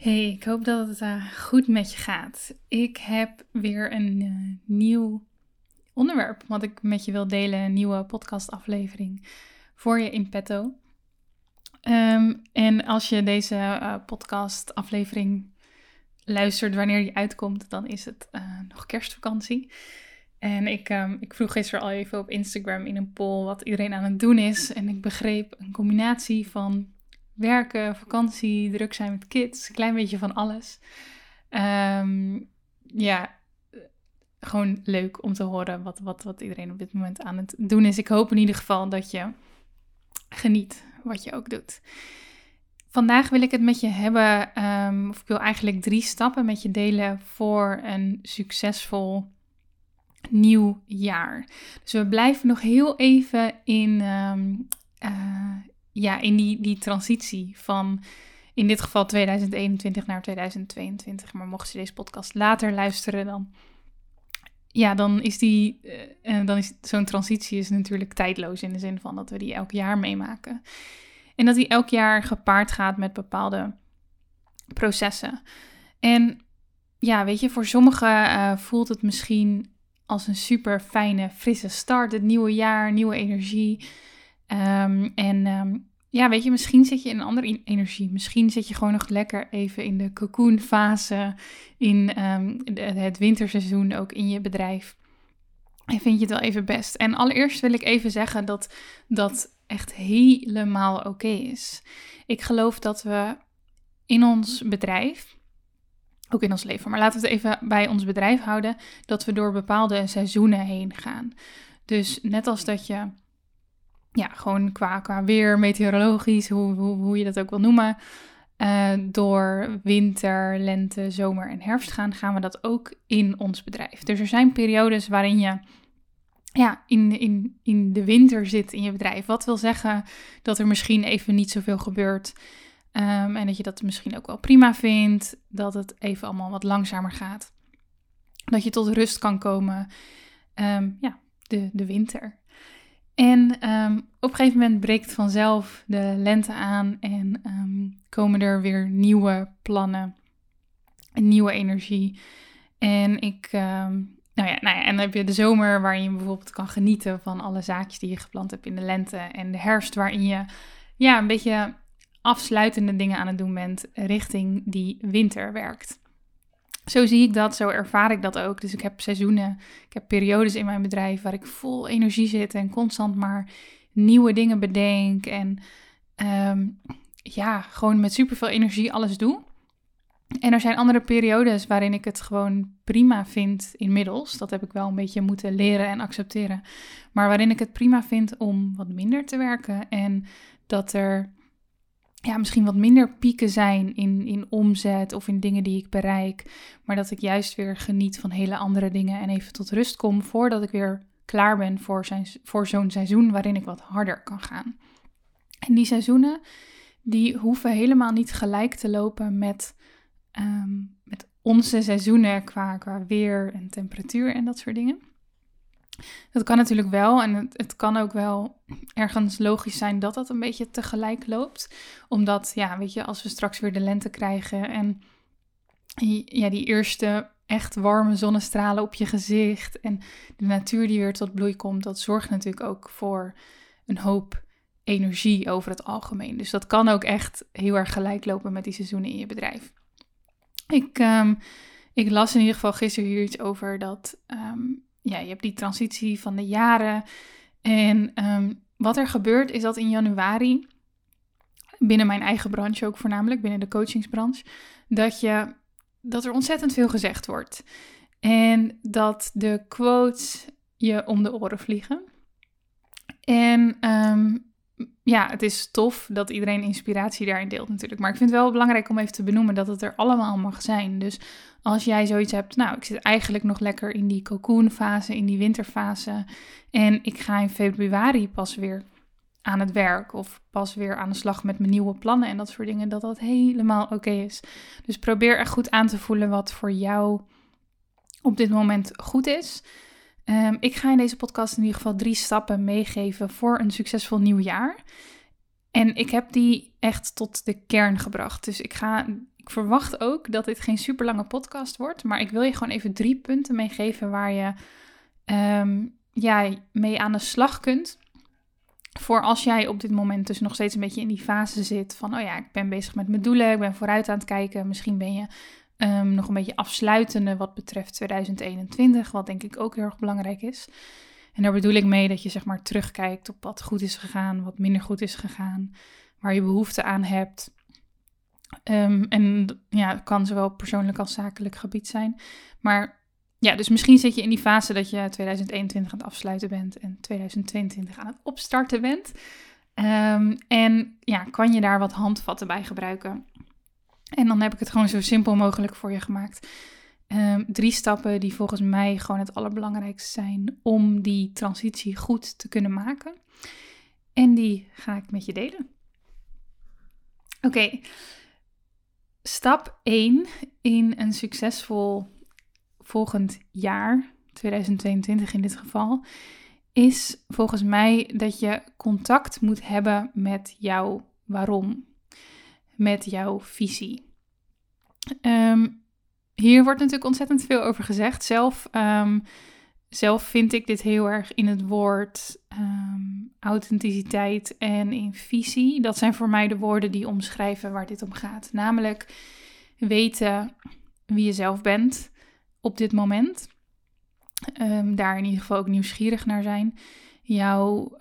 Hey, ik hoop dat het uh, goed met je gaat. Ik heb weer een uh, nieuw onderwerp wat ik met je wil delen. Een nieuwe podcastaflevering voor je in petto. Um, en als je deze uh, podcastaflevering luistert wanneer die uitkomt, dan is het nog kerstvakantie. En ik, um, ik vroeg gisteren al even op Instagram in een poll wat iedereen aan het doen is. En ik begreep een combinatie van werken, vakantie, druk zijn met kids, een klein beetje van alles. Um, ja, gewoon leuk om te horen wat, wat, wat iedereen op dit moment aan het doen is. Ik hoop in ieder geval dat je geniet wat je ook doet. Vandaag wil ik het met je hebben, um, of ik wil eigenlijk drie stappen met je delen voor een succesvol nieuw jaar. Dus we blijven nog heel even in, um, uh, ja, in die, die transitie van in dit geval 2021 naar 2022. Maar mocht je deze podcast later luisteren, dan, ja, dan is die, uh, dan is zo'n transitie is natuurlijk tijdloos in de zin van dat we die elk jaar meemaken. En dat die elk jaar gepaard gaat met bepaalde processen. En ja, weet je, voor sommigen uh, voelt het misschien als een super fijne, frisse start. Het nieuwe jaar, nieuwe energie. Um, en um, ja, weet je, misschien zit je in een andere energie. Misschien zit je gewoon nog lekker even in de cocoon-fase, in de, het winterseizoen ook in je bedrijf. En vind je het wel even best. En allereerst wil ik even zeggen dat dat echt helemaal oké is. Ik geloof dat we in ons bedrijf, ook in ons leven, maar laten we het even bij ons bedrijf houden, dat we door bepaalde seizoenen heen gaan. Dus net als dat je ja, gewoon qua, qua weer, meteorologisch, hoe, hoe, hoe je dat ook wil noemen, uh, door winter, lente, zomer en herfst gaan, gaan we dat ook in ons bedrijf. Dus er zijn periodes waarin je ja, in, in, in de winter zit in je bedrijf. Wat wil zeggen dat er misschien even niet zoveel gebeurt. Um, en dat je dat misschien ook wel prima vindt. Dat het even allemaal wat langzamer gaat. Dat je tot rust kan komen. Um, ja, de, de winter. En um, op een gegeven moment breekt vanzelf de lente aan en um, komen er weer nieuwe plannen, nieuwe energie. En ik, um, nou, ja, nou ja, en dan heb je de zomer waarin je bijvoorbeeld kan genieten van alle zaakjes die je gepland hebt in de lente. En de herfst waarin je ja, een beetje afsluitende dingen aan het doen bent richting die winter werkt. Zo zie ik dat, zo ervaar ik dat ook. Dus ik heb seizoenen, ik heb periodes in mijn bedrijf waar ik vol energie zit en constant maar nieuwe dingen bedenk. En um, ja, gewoon met superveel energie alles doe. En er zijn andere periodes waarin ik het gewoon prima vind inmiddels. Dat heb ik wel een beetje moeten leren en accepteren. Maar waarin ik het prima vind om wat minder te werken. En dat er ja, misschien wat minder pieken zijn in, in omzet of in dingen die ik bereik. Maar dat ik juist weer geniet van hele andere dingen en even tot rust kom voordat ik weer klaar ben voor, zijn, voor zo'n seizoen waarin ik wat harder kan gaan. En die seizoenen, die hoeven helemaal niet gelijk te lopen met, um, met onze seizoenen qua, qua weer en temperatuur en dat soort dingen. Dat kan natuurlijk wel en het, kan ook wel ergens logisch zijn dat dat een beetje tegelijk loopt. Omdat, ja, weet je, als we straks weer de lente krijgen en ja, die eerste echt warme zonnestralen op je gezicht en de natuur die weer tot bloei komt, dat zorgt natuurlijk ook voor een hoop energie over het algemeen. Dus dat kan ook echt heel erg gelijk lopen met die seizoenen in je bedrijf. Ik, um, ik las in ieder geval gisteren hier iets over dat ehm, ja, je hebt die transitie van de jaren. En ehm, wat er gebeurt is dat in januari, binnen mijn eigen branche ook voornamelijk, binnen de coachingsbranche, dat, je, dat er ontzettend veel gezegd wordt. En dat de quotes je om de oren vliegen. En ehm, ja, het is tof dat iedereen inspiratie daarin deelt natuurlijk. Maar ik vind het wel belangrijk om even te benoemen dat het er allemaal mag zijn. Dus als jij zoiets hebt, nou, ik zit eigenlijk nog lekker in die cocoonfase, in die winterfase. En ik ga in februari pas weer aan het werk of pas weer aan de slag met mijn nieuwe plannen en dat soort dingen, dat dat helemaal oké is. Dus probeer echt goed aan te voelen wat voor jou op dit moment goed is. Ehm, ik ga in deze podcast in ieder geval drie stappen meegeven voor een succesvol nieuw jaar. En ik heb die echt tot de kern gebracht. Dus ik ga. Ik verwacht ook dat dit geen super lange podcast wordt. Maar ik wil je gewoon even drie punten meegeven waar je um, ja, mee aan de slag kunt. Voor als jij op dit moment dus nog steeds een beetje in die fase zit van, oh ja, ik ben bezig met mijn doelen, ik ben vooruit aan het kijken. Misschien ben je Ehm, nog een beetje afsluitende wat betreft 2021, wat denk ik ook heel erg belangrijk is. En daar bedoel ik mee dat je zeg maar terugkijkt op wat goed is gegaan, wat minder goed is gegaan, waar je behoefte aan hebt. Um, en ja, kan zowel persoonlijk als zakelijk gebied zijn. Maar ja, dus misschien zit je in die fase dat je 2021 aan het afsluiten bent en 2022 aan het opstarten bent. Um, en ja, kan je daar wat handvatten bij gebruiken? En dan heb ik het gewoon zo simpel mogelijk voor je gemaakt. Um, drie stappen die volgens mij gewoon het allerbelangrijkste zijn om die transitie goed te kunnen maken. En die ga ik met je delen. Oké, stap 1 in een succesvol volgend jaar, 2022 in dit geval, is volgens mij dat je contact moet hebben met jouw waarom met jouw visie. Ehm, hier wordt natuurlijk ontzettend veel over gezegd. Zelf, ehm, zelf vind ik dit heel erg in het woord ehm, authenticiteit en in visie. Dat zijn voor mij de woorden die omschrijven waar dit om gaat. Namelijk weten wie je zelf bent op dit moment. daar in ieder geval ook nieuwsgierig naar zijn. Jouw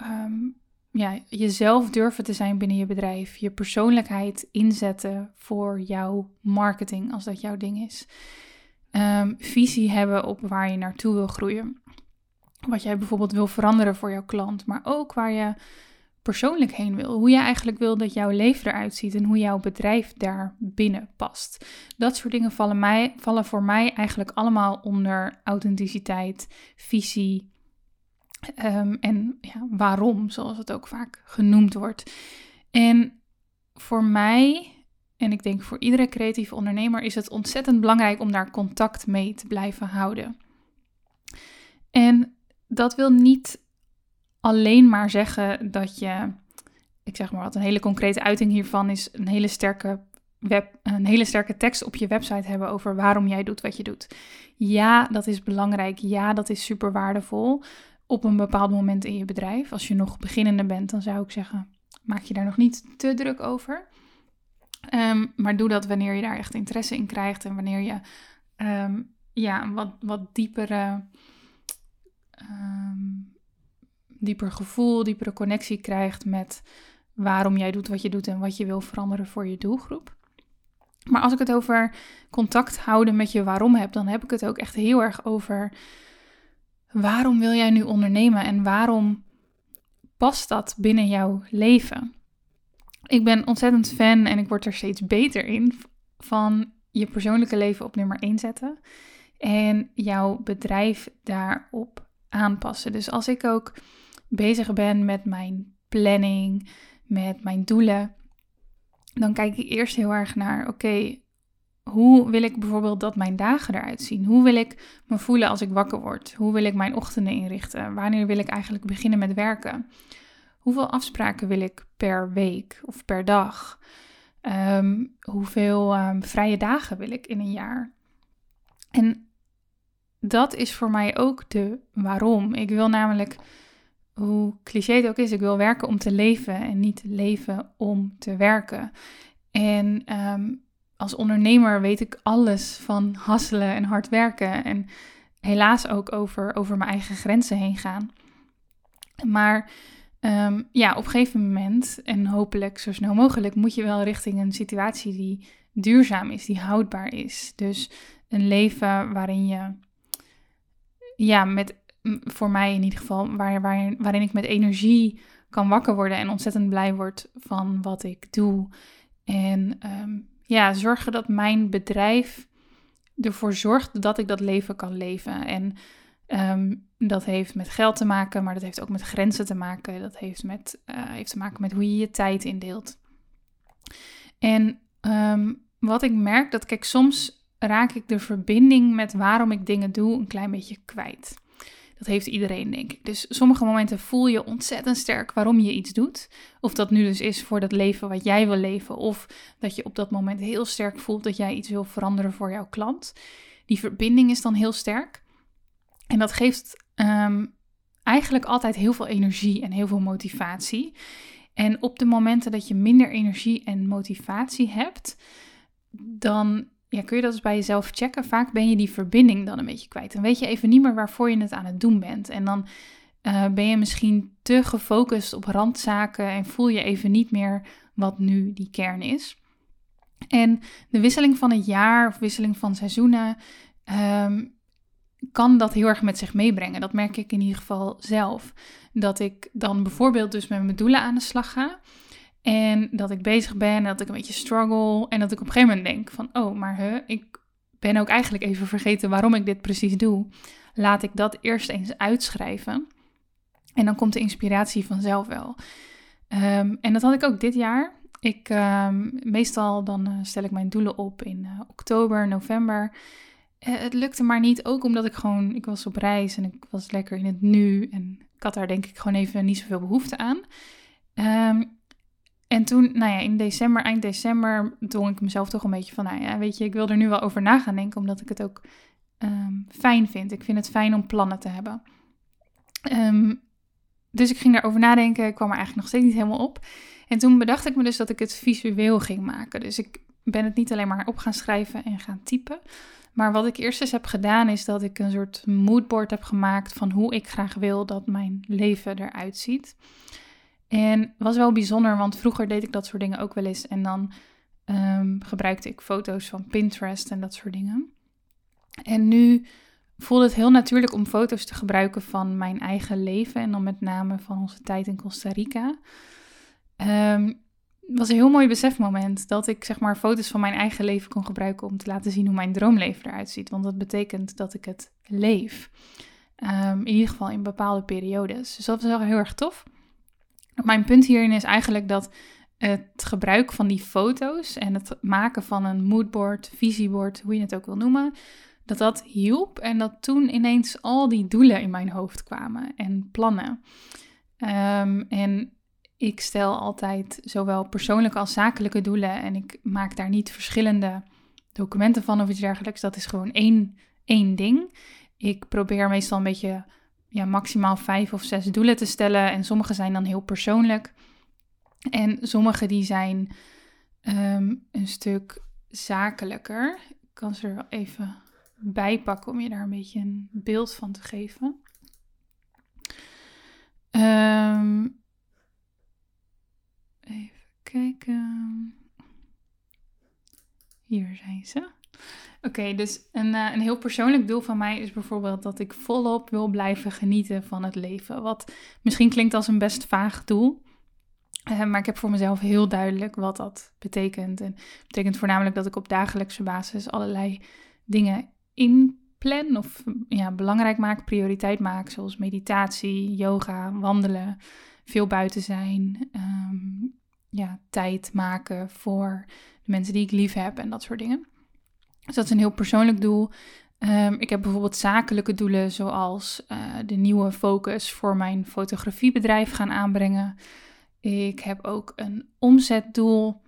ja, jezelf durven te zijn binnen je bedrijf. Je persoonlijkheid inzetten voor jouw marketing, als dat jouw ding is. Um, visie hebben op waar je naartoe wil groeien. Wat jij bijvoorbeeld wil veranderen voor jouw klant, maar ook waar je persoonlijk heen wil. Hoe je eigenlijk wil dat jouw leven eruit ziet en hoe jouw bedrijf daar binnen past. Dat soort dingen vallen, mij, vallen voor mij eigenlijk allemaal onder authenticiteit, visie, Ehm, en ja, waarom, zoals het ook vaak genoemd wordt. En voor mij, en ik denk voor iedere creatieve ondernemer, is het ontzettend belangrijk om daar contact mee te blijven houden. En dat wil niet alleen maar zeggen dat je, ik zeg maar wat, een hele concrete uiting hiervan is een hele sterke web, een hele sterke tekst op je website hebben over waarom jij doet wat je doet. Ja, dat is belangrijk. Ja, dat is super waardevol op een bepaald moment in je bedrijf. Als je nog beginnende bent, dan zou ik zeggen, maak je daar nog niet te druk over. Ehm, maar doe dat wanneer je daar echt interesse in krijgt en wanneer je um, ja, wat, wat diepere, um, dieper gevoel, diepere connectie krijgt met waarom jij doet wat je doet en wat je wil veranderen voor je doelgroep. Maar als ik het over contact houden met je waarom heb, dan heb ik het ook echt heel erg over Waarom wil jij nu ondernemen en waarom past dat binnen jouw leven? Ik ben ontzettend fan en ik word er steeds beter in van je persoonlijke leven op nummer 1 zetten en jouw bedrijf daarop aanpassen. Dus als ik ook bezig ben met mijn planning, met mijn doelen, dan kijk ik eerst heel erg naar: oké, hoe wil ik bijvoorbeeld dat mijn dagen eruit zien? Hoe wil ik me voelen als ik wakker word? Hoe wil ik mijn ochtenden inrichten? Wanneer wil ik eigenlijk beginnen met werken? Hoeveel afspraken wil ik per week of per dag? Ehm, hoeveel um, vrije dagen wil ik in een jaar? En dat is voor mij ook de waarom. Ik wil namelijk, hoe cliché het ook is, ik wil werken om te leven en niet leven om te werken. En um, als ondernemer weet ik alles van hasselen en hard werken. En helaas ook over, over mijn eigen grenzen heen gaan. Maar ehm, ja, op een gegeven moment, en hopelijk zo snel mogelijk, moet je wel richting een situatie die duurzaam is, die houdbaar is. Dus een leven waarin je, ja, met, voor mij in ieder geval, waar, waar, waarin ik met energie kan wakker worden en ontzettend blij word van wat ik doe. En ehm, ja, zorgen dat mijn bedrijf ervoor zorgt dat ik dat leven kan leven. En ehm, dat heeft met geld te maken, maar dat heeft ook met grenzen te maken. Dat heeft, met, uh, heeft te maken met hoe je je tijd indeelt. En ehm, wat ik merk, dat kijk, soms raak ik de verbinding met waarom ik dingen doe een klein beetje kwijt. Dat heeft iedereen, denk ik. Dus sommige momenten voel je ontzettend sterk waarom je iets doet. Of dat nu dus is voor dat leven wat jij wil leven. Of dat je op dat moment heel sterk voelt dat jij iets wil veranderen voor jouw klant. Die verbinding is dan heel sterk. En dat geeft ehm, eigenlijk altijd heel veel energie en heel veel motivatie. En op de momenten dat je minder energie en motivatie hebt, dan ja, kun je dat eens bij jezelf checken. Vaak ben je die verbinding dan een beetje kwijt. Dan weet je even niet meer waarvoor je het aan het doen bent. En dan uh, ben je misschien te gefocust op randzaken en voel je even niet meer wat nu die kern is. En de wisseling van het jaar of wisseling van seizoenen um, kan dat heel erg met zich meebrengen. Dat merk ik in ieder geval zelf. Dat ik dan bijvoorbeeld dus met mijn doelen aan de slag ga. En dat ik bezig ben en dat ik een beetje struggle. En dat ik op een gegeven moment denk van, oh, maar ik ben ook eigenlijk even vergeten waarom ik dit precies doe. Laat ik dat eerst eens uitschrijven. En dan komt de inspiratie vanzelf wel. Um, en dat had ik ook dit jaar. Ik, um, meestal dan uh, stel ik mijn doelen op in uh, oktober, november. Uh, het lukte maar niet, ook omdat ik gewoon, ik was op reis en ik was lekker in het nu. En ik had daar denk ik gewoon even niet zoveel behoefte aan. Um, en toen, nou ja, in december, eind december, dwong ik mezelf toch een beetje van, nou ja, weet je, ik wil er nu wel over na gaan denken, omdat ik het ook um, fijn vind. Ik vind het fijn om plannen te hebben. Um, dus ik ging daarover nadenken, ik kwam er eigenlijk nog steeds niet helemaal op. En toen bedacht ik me dus dat ik het visueel ging maken. Dus ik ben het niet alleen maar op gaan schrijven en gaan typen. Maar wat ik eerst eens heb gedaan, is dat ik een soort moodboard heb gemaakt van hoe ik graag wil dat mijn leven eruit ziet. En was wel bijzonder, want vroeger deed ik dat soort dingen ook wel eens. En dan um, gebruikte ik foto's van Pinterest en dat soort dingen. En nu voelde het heel natuurlijk om foto's te gebruiken van mijn eigen leven. En dan met name van onze tijd in Costa Rica. Um, het was een heel mooi besefmoment dat ik zeg maar foto's van mijn eigen leven kon gebruiken om te laten zien hoe mijn droomleven eruit ziet. Want dat betekent dat ik het leef. Um, in ieder geval in bepaalde periodes. Dus dat was wel heel erg tof. Mijn punt hierin is eigenlijk dat het gebruik van die foto's en het maken van een moodboard, visiebord, hoe je het ook wil noemen, dat dat hielp en dat toen ineens al die doelen in mijn hoofd kwamen en plannen. Um, en ik stel altijd zowel persoonlijke als zakelijke doelen en ik maak daar niet verschillende documenten van of iets dergelijks. Dat is gewoon één, één ding. Ik probeer meestal een beetje ja, maximaal vijf of zes doelen te stellen. En sommige zijn dan heel persoonlijk. En sommige die zijn ehm, een stuk zakelijker. Ik kan ze er wel even bij pakken om je daar een beetje een beeld van te geven. Um, even kijken. Hier zijn ze. Oké, dus een, uh, een heel persoonlijk doel van mij is bijvoorbeeld dat ik volop wil blijven genieten van het leven. Wat misschien klinkt als een best vaag doel. Uh, maar ik heb voor mezelf heel duidelijk wat dat betekent. En dat betekent voornamelijk dat ik op dagelijkse basis allerlei dingen inplan of ja, belangrijk maak, prioriteit maak. Zoals meditatie, yoga, wandelen, veel buiten zijn. Um, ja, tijd maken voor de mensen die ik lief heb en dat soort dingen. Dus dat is een heel persoonlijk doel. Um, ik heb bijvoorbeeld zakelijke doelen, zoals uh, de nieuwe focus voor mijn fotografiebedrijf gaan aanbrengen. Ik heb ook een omzetdoel.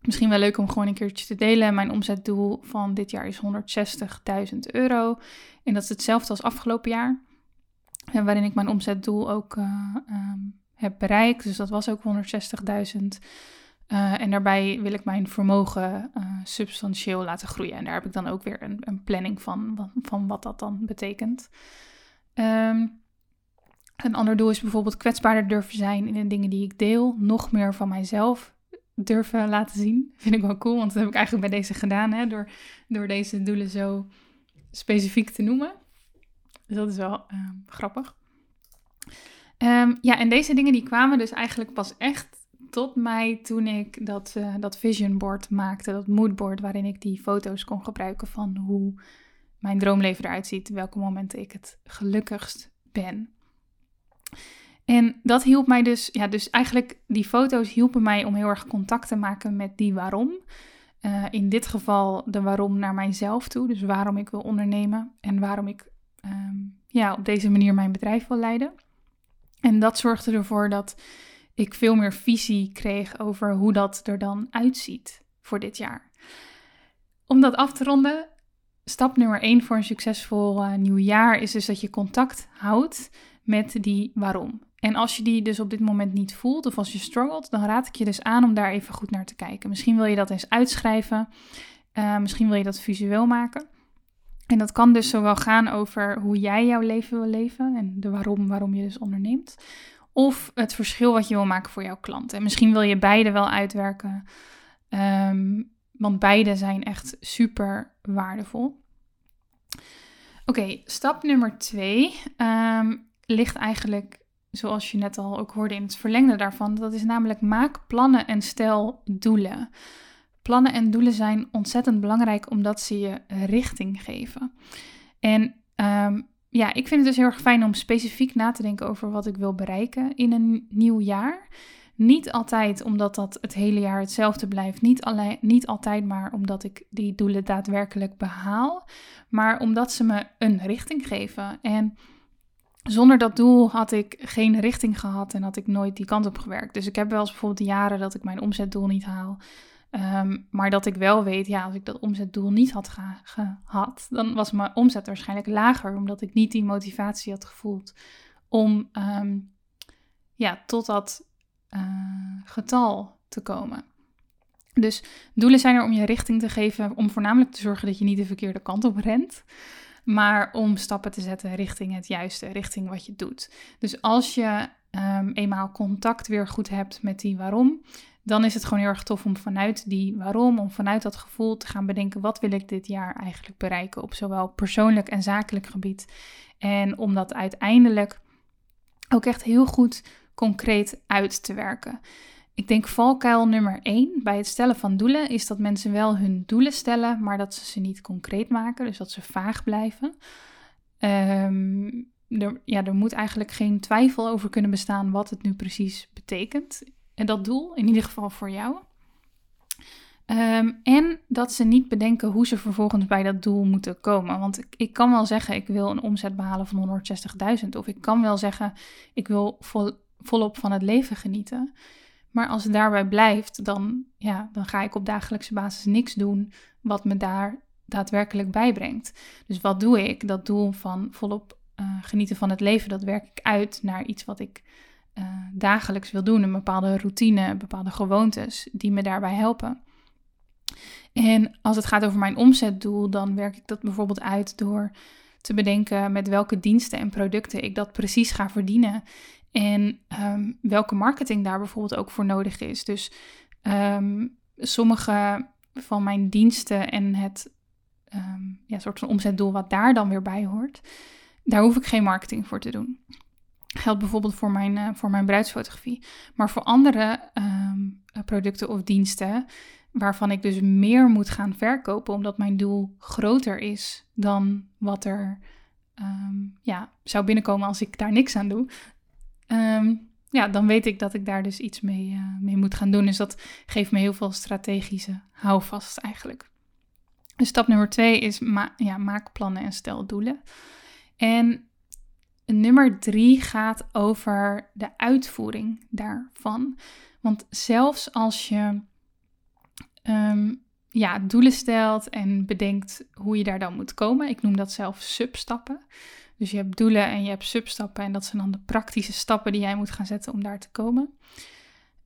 Misschien wel leuk om gewoon een keertje te delen. Mijn omzetdoel van dit jaar is 160.000 euro. En dat is hetzelfde als afgelopen jaar. En waarin ik mijn omzetdoel ook uh, um, heb bereikt. Dus dat was ook 160.000. Eh, en daarbij wil ik mijn vermogen uh, substantieel laten groeien. En daar heb ik dan ook weer een, een planning van, van wat dat dan betekent. Ehm, een ander doel is bijvoorbeeld kwetsbaarder durven zijn in de dingen die ik deel. Nog meer van mijzelf durven laten zien. Vind ik wel cool, want dat heb ik eigenlijk bij deze gedaan. Hè, door, door deze doelen zo specifiek te noemen. Dus dat is wel ehm, grappig. Um, ja, en deze dingen die kwamen dus eigenlijk pas echt tot mij toen ik dat, uh, dat vision board maakte, dat moodboard waarin ik die foto's kon gebruiken van hoe mijn droomleven eruit ziet, welke momenten ik het gelukkigst ben. En dat hielp mij dus, ja, dus eigenlijk die foto's hielpen mij om heel erg contact te maken met die waarom. Uh, in dit geval de waarom naar mijzelf toe, dus waarom ik wil ondernemen en waarom ik um, ja, op deze manier mijn bedrijf wil leiden. En dat zorgde ervoor dat ik veel meer visie kreeg over hoe dat er dan uitziet voor dit jaar. Om dat af te ronden, stap nummer 1 voor een succesvol uh, nieuw jaar is dus dat je contact houdt met die waarom. En als je die dus op dit moment niet voelt of als je struggelt, dan raad ik je dus aan om daar even goed naar te kijken. Misschien wil je dat eens uitschrijven, uh, misschien wil je dat visueel maken. En dat kan dus zowel gaan over hoe jij jouw leven wil leven en de waarom, waarom je dus onderneemt. Of het verschil wat je wil maken voor jouw klant. En misschien wil je beide wel uitwerken, um, want beide zijn echt super waardevol. Oké, stap nummer twee um, ligt eigenlijk, zoals je net al ook hoorde, in het verlengde daarvan. Dat is namelijk maak plannen en stel doelen. Plannen en doelen zijn ontzettend belangrijk omdat ze je richting geven. En um, ja, ik vind het dus heel erg fijn om specifiek na te denken over wat ik wil bereiken in een nieuw jaar. Niet altijd omdat dat het hele jaar hetzelfde blijft. Niet, alleen, niet altijd maar omdat ik die doelen daadwerkelijk behaal. Maar omdat ze me een richting geven. En zonder dat doel had ik geen richting gehad en had ik nooit die kant op gewerkt. Dus ik heb wel eens bijvoorbeeld jaren dat ik mijn omzetdoel niet haal. Ehm, maar dat ik wel weet, ja, als ik dat omzetdoel niet had gehad, dan was mijn omzet waarschijnlijk lager, omdat ik niet die motivatie had gevoeld om ehm, ja, tot dat uh, getal te komen. Dus doelen zijn er om je richting te geven, om voornamelijk te zorgen dat je niet de verkeerde kant op rent, maar om stappen te zetten richting het juiste, richting wat je doet. Dus als je um, eenmaal contact weer goed hebt met die waarom, dan is het gewoon heel erg tof om vanuit die waarom, om vanuit dat gevoel te gaan bedenken wat wil ik dit jaar eigenlijk bereiken op zowel persoonlijk en zakelijk gebied. En om dat uiteindelijk ook echt heel goed concreet uit te werken. Ik denk valkuil nummer 1 bij het stellen van doelen is dat mensen wel hun doelen stellen, maar dat ze ze niet concreet maken, dus dat ze vaag blijven. Er, ja, er moet eigenlijk geen twijfel over kunnen bestaan wat het nu precies betekent. En dat doel, in ieder geval voor jou. Ehm, en dat ze niet bedenken hoe ze vervolgens bij dat doel moeten komen. Want ik, ik kan wel zeggen, ik wil een omzet behalen van 160.000. Of ik kan wel zeggen, ik wil vol, volop van het leven genieten. Maar als het daarbij blijft, dan, ja, dan ga ik op dagelijkse basis niks doen wat me daar daadwerkelijk bijbrengt. Dus wat doe ik? Dat doel van volop uh, genieten van het leven, dat werk ik uit naar iets wat ik uh, dagelijks wil doen. Een bepaalde routine, bepaalde gewoontes die me daarbij helpen. En als het gaat over mijn omzetdoel, dan werk ik dat bijvoorbeeld uit door te bedenken met welke diensten en producten ik dat precies ga verdienen. En um, welke marketing daar bijvoorbeeld ook voor nodig is. Dus um, sommige van mijn diensten en het um, ja, soort van omzetdoel wat daar dan weer bij hoort, daar hoef ik geen marketing voor te doen. Geldt bijvoorbeeld voor mijn, uh, voor mijn bruidsfotografie. Maar voor andere um, producten of diensten, waarvan ik dus meer moet gaan verkopen, omdat mijn doel groter is dan wat er um, ja, zou binnenkomen als ik daar niks aan doe. Um, ja, dan weet ik dat ik daar dus iets mee, uh, mee moet gaan doen. Dus dat geeft me heel veel strategische houvast eigenlijk. Dus stap nummer twee is ma ja, maak plannen en stel doelen. En nummer drie gaat over de uitvoering daarvan. Want zelfs als je um, ja, doelen stelt en bedenkt hoe je daar dan moet komen, ik noem dat zelf substappen. Dus je hebt doelen en je hebt substappen en dat zijn dan de praktische stappen die jij moet gaan zetten om daar te komen.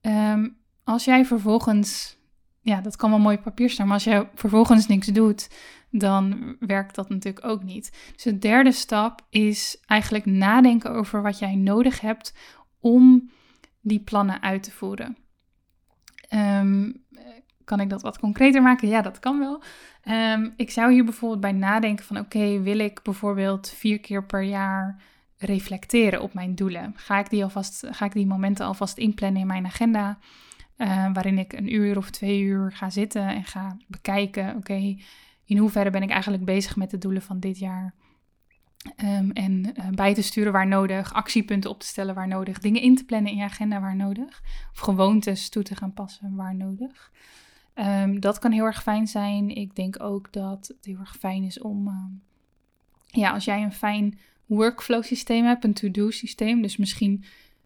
Um, als jij vervolgens, ja, dat kan wel mooi op papier staan, maar als jij vervolgens niks doet, dan werkt dat natuurlijk ook niet. Dus de derde stap is eigenlijk nadenken over wat jij nodig hebt om die plannen uit te voeren. Ehm, kan ik dat wat concreter maken? Ja, dat kan wel. Ehm, ik zou hier bijvoorbeeld bij nadenken van oké, wil ik bijvoorbeeld vier keer per jaar reflecteren op mijn doelen? Ga ik die, alvast, ga ik die momenten alvast inplannen in mijn agenda? Uh, waarin ik een uur of twee uur ga zitten en ga bekijken, oké, in hoeverre ben ik eigenlijk bezig met de doelen van dit jaar? Um, en uh, bij te sturen waar nodig, actiepunten op te stellen waar nodig, dingen in te plannen in je agenda waar nodig, of gewoontes toe te gaan passen waar nodig. Um, dat kan heel erg fijn zijn. Ik denk ook dat het heel erg fijn is om, um, ja, als jij een fijn workflow systeem hebt, een to-do systeem, dus misschien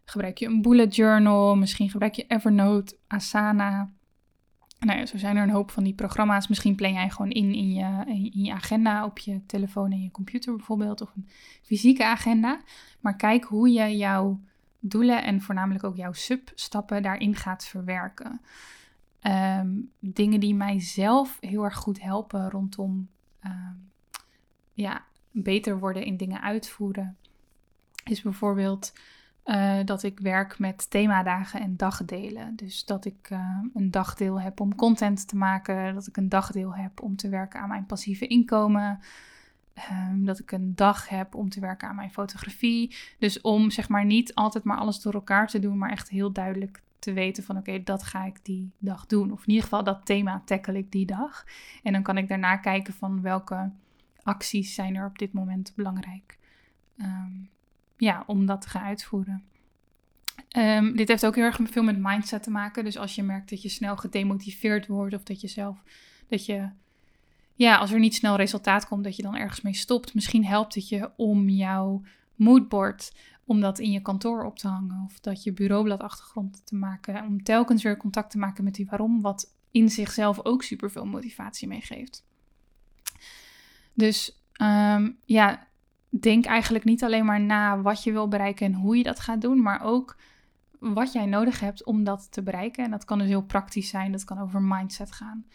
gebruik je een bullet journal, misschien gebruik je Evernote, Asana, nou ja, zo zijn er een hoop van die programma's. Misschien plan jij gewoon in in je, in je agenda op je telefoon en je computer bijvoorbeeld, of een fysieke agenda. Maar kijk hoe je jouw doelen en voornamelijk ook jouw substappen daarin gaat verwerken. Ehm, dingen die mij zelf heel erg goed helpen rondom ehm, ja, beter worden in dingen uitvoeren, is bijvoorbeeld uh, dat ik werk met themadagen en dagdelen. Dus dat ik uh, een dagdeel heb om content te maken, dat ik een dagdeel heb om te werken aan mijn passieve inkomen. Um, dat ik een dag heb om te werken aan mijn fotografie. Dus om zeg maar niet altijd maar alles door elkaar te doen, maar echt heel duidelijk te weten van oké, dat ga ik die dag doen. Of in ieder geval dat thema tackle ik die dag. En dan kan ik daarna kijken van welke acties zijn er op dit moment belangrijk. Um, ja, om dat te gaan uitvoeren. Um, dit heeft ook heel erg veel met mindset te maken. Dus als je merkt dat je snel gedemotiveerd wordt of dat je zelf, dat je, ja, als er niet snel resultaat komt, dat je dan ergens mee stopt. Misschien helpt het je om jouw moodboard, om dat in je kantoor op te hangen of dat je bureaublad achtergrond te maken, om telkens weer contact te maken met die waarom, wat in zichzelf ook superveel motivatie meegeeft. Dus um, ja, denk eigenlijk niet alleen maar na wat je wil bereiken en hoe je dat gaat doen, maar ook wat jij nodig hebt om dat te bereiken. En dat kan dus heel praktisch zijn, dat kan over mindset gaan.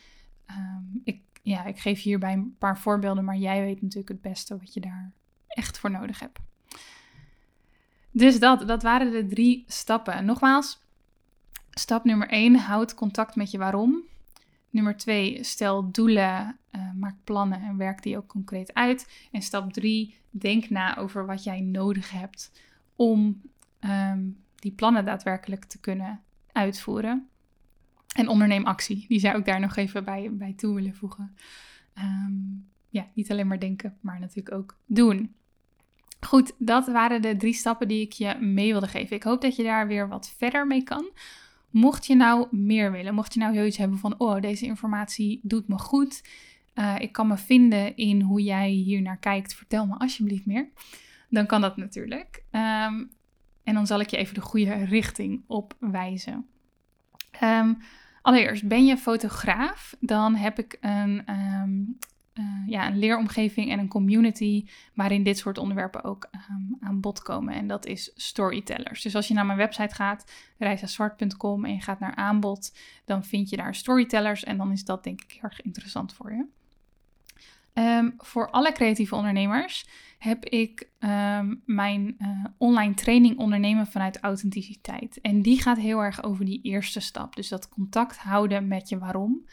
Um, ik, ja, ik geef hierbij een paar voorbeelden, maar jij weet natuurlijk het beste wat je daar echt voor nodig hebt. Dus dat, dat waren de drie stappen. Nogmaals, stap nummer 1, houd contact met je waarom. Nummer 2, stel doelen, uh, maak plannen en werk die ook concreet uit. En stap 3, denk na over wat jij nodig hebt om um, die plannen daadwerkelijk te kunnen uitvoeren. En onderneem actie. Die zou ik daar nog even bij, bij toe willen voegen. Um, ja, niet alleen maar denken, maar natuurlijk ook doen. Goed, dat waren de drie stappen die ik je mee wilde geven. Ik hoop dat je daar weer wat verder mee kan. Mocht je nou meer willen, mocht je nou zoiets hebben van, oh, deze informatie doet me goed. Uh, ik kan me vinden in hoe jij hier naar kijkt. Vertel me alsjeblieft meer. Dan kan dat natuurlijk. Um, en dan zal ik je even de goede richting op wijzen. Um, allereerst, ben je fotograaf? Dan heb ik een, um, uh, ja, een leeromgeving en een community waarin dit soort onderwerpen ook um, aan bod komen. En dat is Storytellers. Dus als je naar mijn website gaat, reisazwart.com en je gaat naar aanbod, dan vind je daar Storytellers. En dan is dat denk ik heel erg interessant voor je. Um, voor alle creatieve ondernemers heb ik um, mijn uh, online training ondernemen vanuit authenticiteit. En die gaat heel erg over die eerste stap. Dus dat contact houden met je waarom.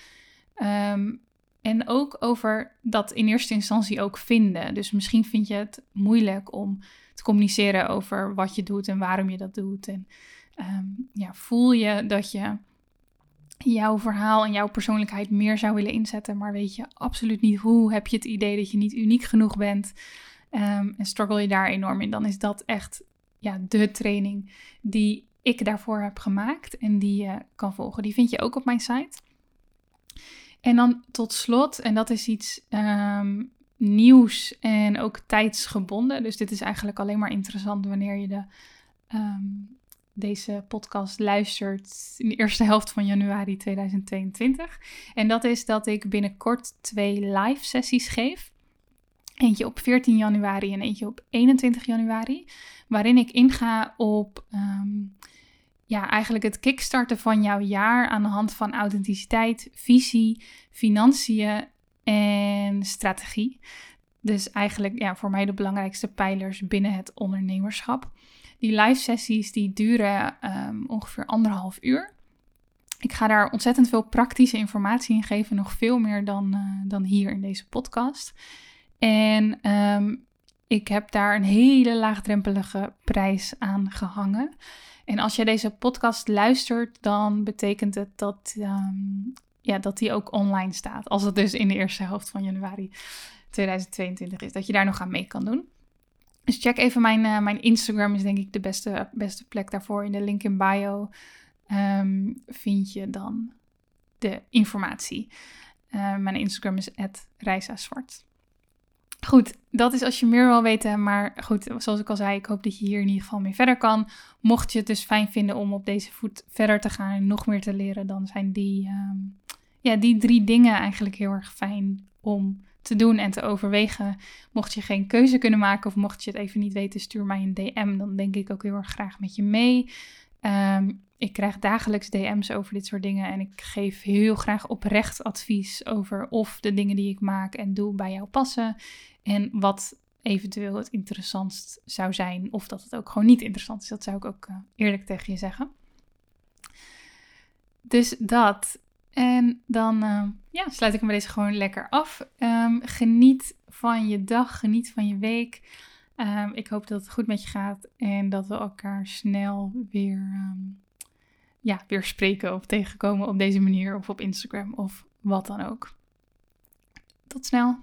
En ook over dat in eerste instantie ook vinden. Dus misschien vind je het moeilijk om te communiceren over wat je doet en waarom je dat doet. En ja, voel je dat je jouw verhaal en jouw persoonlijkheid meer zou willen inzetten, maar weet je absoluut niet hoe, heb je het idee dat je niet uniek genoeg bent um, en struggle je daar enorm in, dan is dat echt ja, de training die ik daarvoor heb gemaakt en die je kan volgen. Die vind je ook op mijn site. En dan tot slot, en dat is iets um, nieuws en ook tijdsgebonden. Dus dit is eigenlijk alleen maar interessant wanneer je de um, deze podcast luistert in de eerste helft van januari 2022. En dat is dat ik binnenkort twee live sessies geef. Eentje op 14 januari en eentje op 21 januari. Waarin ik inga op um, ja, eigenlijk het kickstarten van jouw jaar aan de hand van authenticiteit, visie, financiën en strategie. Dus eigenlijk ja, voor mij de belangrijkste pijlers binnen het ondernemerschap. Die live sessies die duren um, ongeveer anderhalf uur. Ik ga daar ontzettend veel praktische informatie in geven, nog veel meer dan, uh, dan hier in deze podcast. En um, ik heb daar een hele laagdrempelige prijs aan gehangen. En als je deze podcast luistert, dan betekent het dat, um, ja, dat die ook online staat. Als het dus in de eerste helft van januari 2022 is. Dat je daar nog aan mee kan doen. Dus check even mijn, uh, mijn Instagram, is denk ik de beste, beste plek daarvoor. In de link in bio um, vind je dan de informatie. Uh, mijn Instagram is @reisazwart. Goed, dat is als je meer wil weten. Maar goed, zoals ik al zei, ik hoop dat je hier in ieder geval mee verder kan. Mocht je het dus fijn vinden om op deze voet verder te gaan en nog meer te leren, dan zijn die, um, ja, die drie dingen eigenlijk heel erg fijn om te doen en te overwegen. Mocht je geen keuze kunnen maken of mocht je het even niet weten, stuur mij een DM. Dan denk ik ook heel erg graag met je mee. Um, ik krijg dagelijks DM's over dit soort dingen en ik geef heel graag oprecht advies over of de dingen die ik maak en doe bij jou passen en wat eventueel het interessantst zou zijn of dat het ook gewoon niet interessant is. Dat zou ik ook uh, eerlijk tegen je zeggen. Dus dat. En dan uh, ja, sluit ik hem deze gewoon lekker af. Um, geniet van je dag, geniet van je week. Um, ik hoop dat het goed met je gaat en dat we elkaar snel weer um, ja, weer spreken of tegenkomen op deze manier of op Instagram of wat dan ook. Tot snel.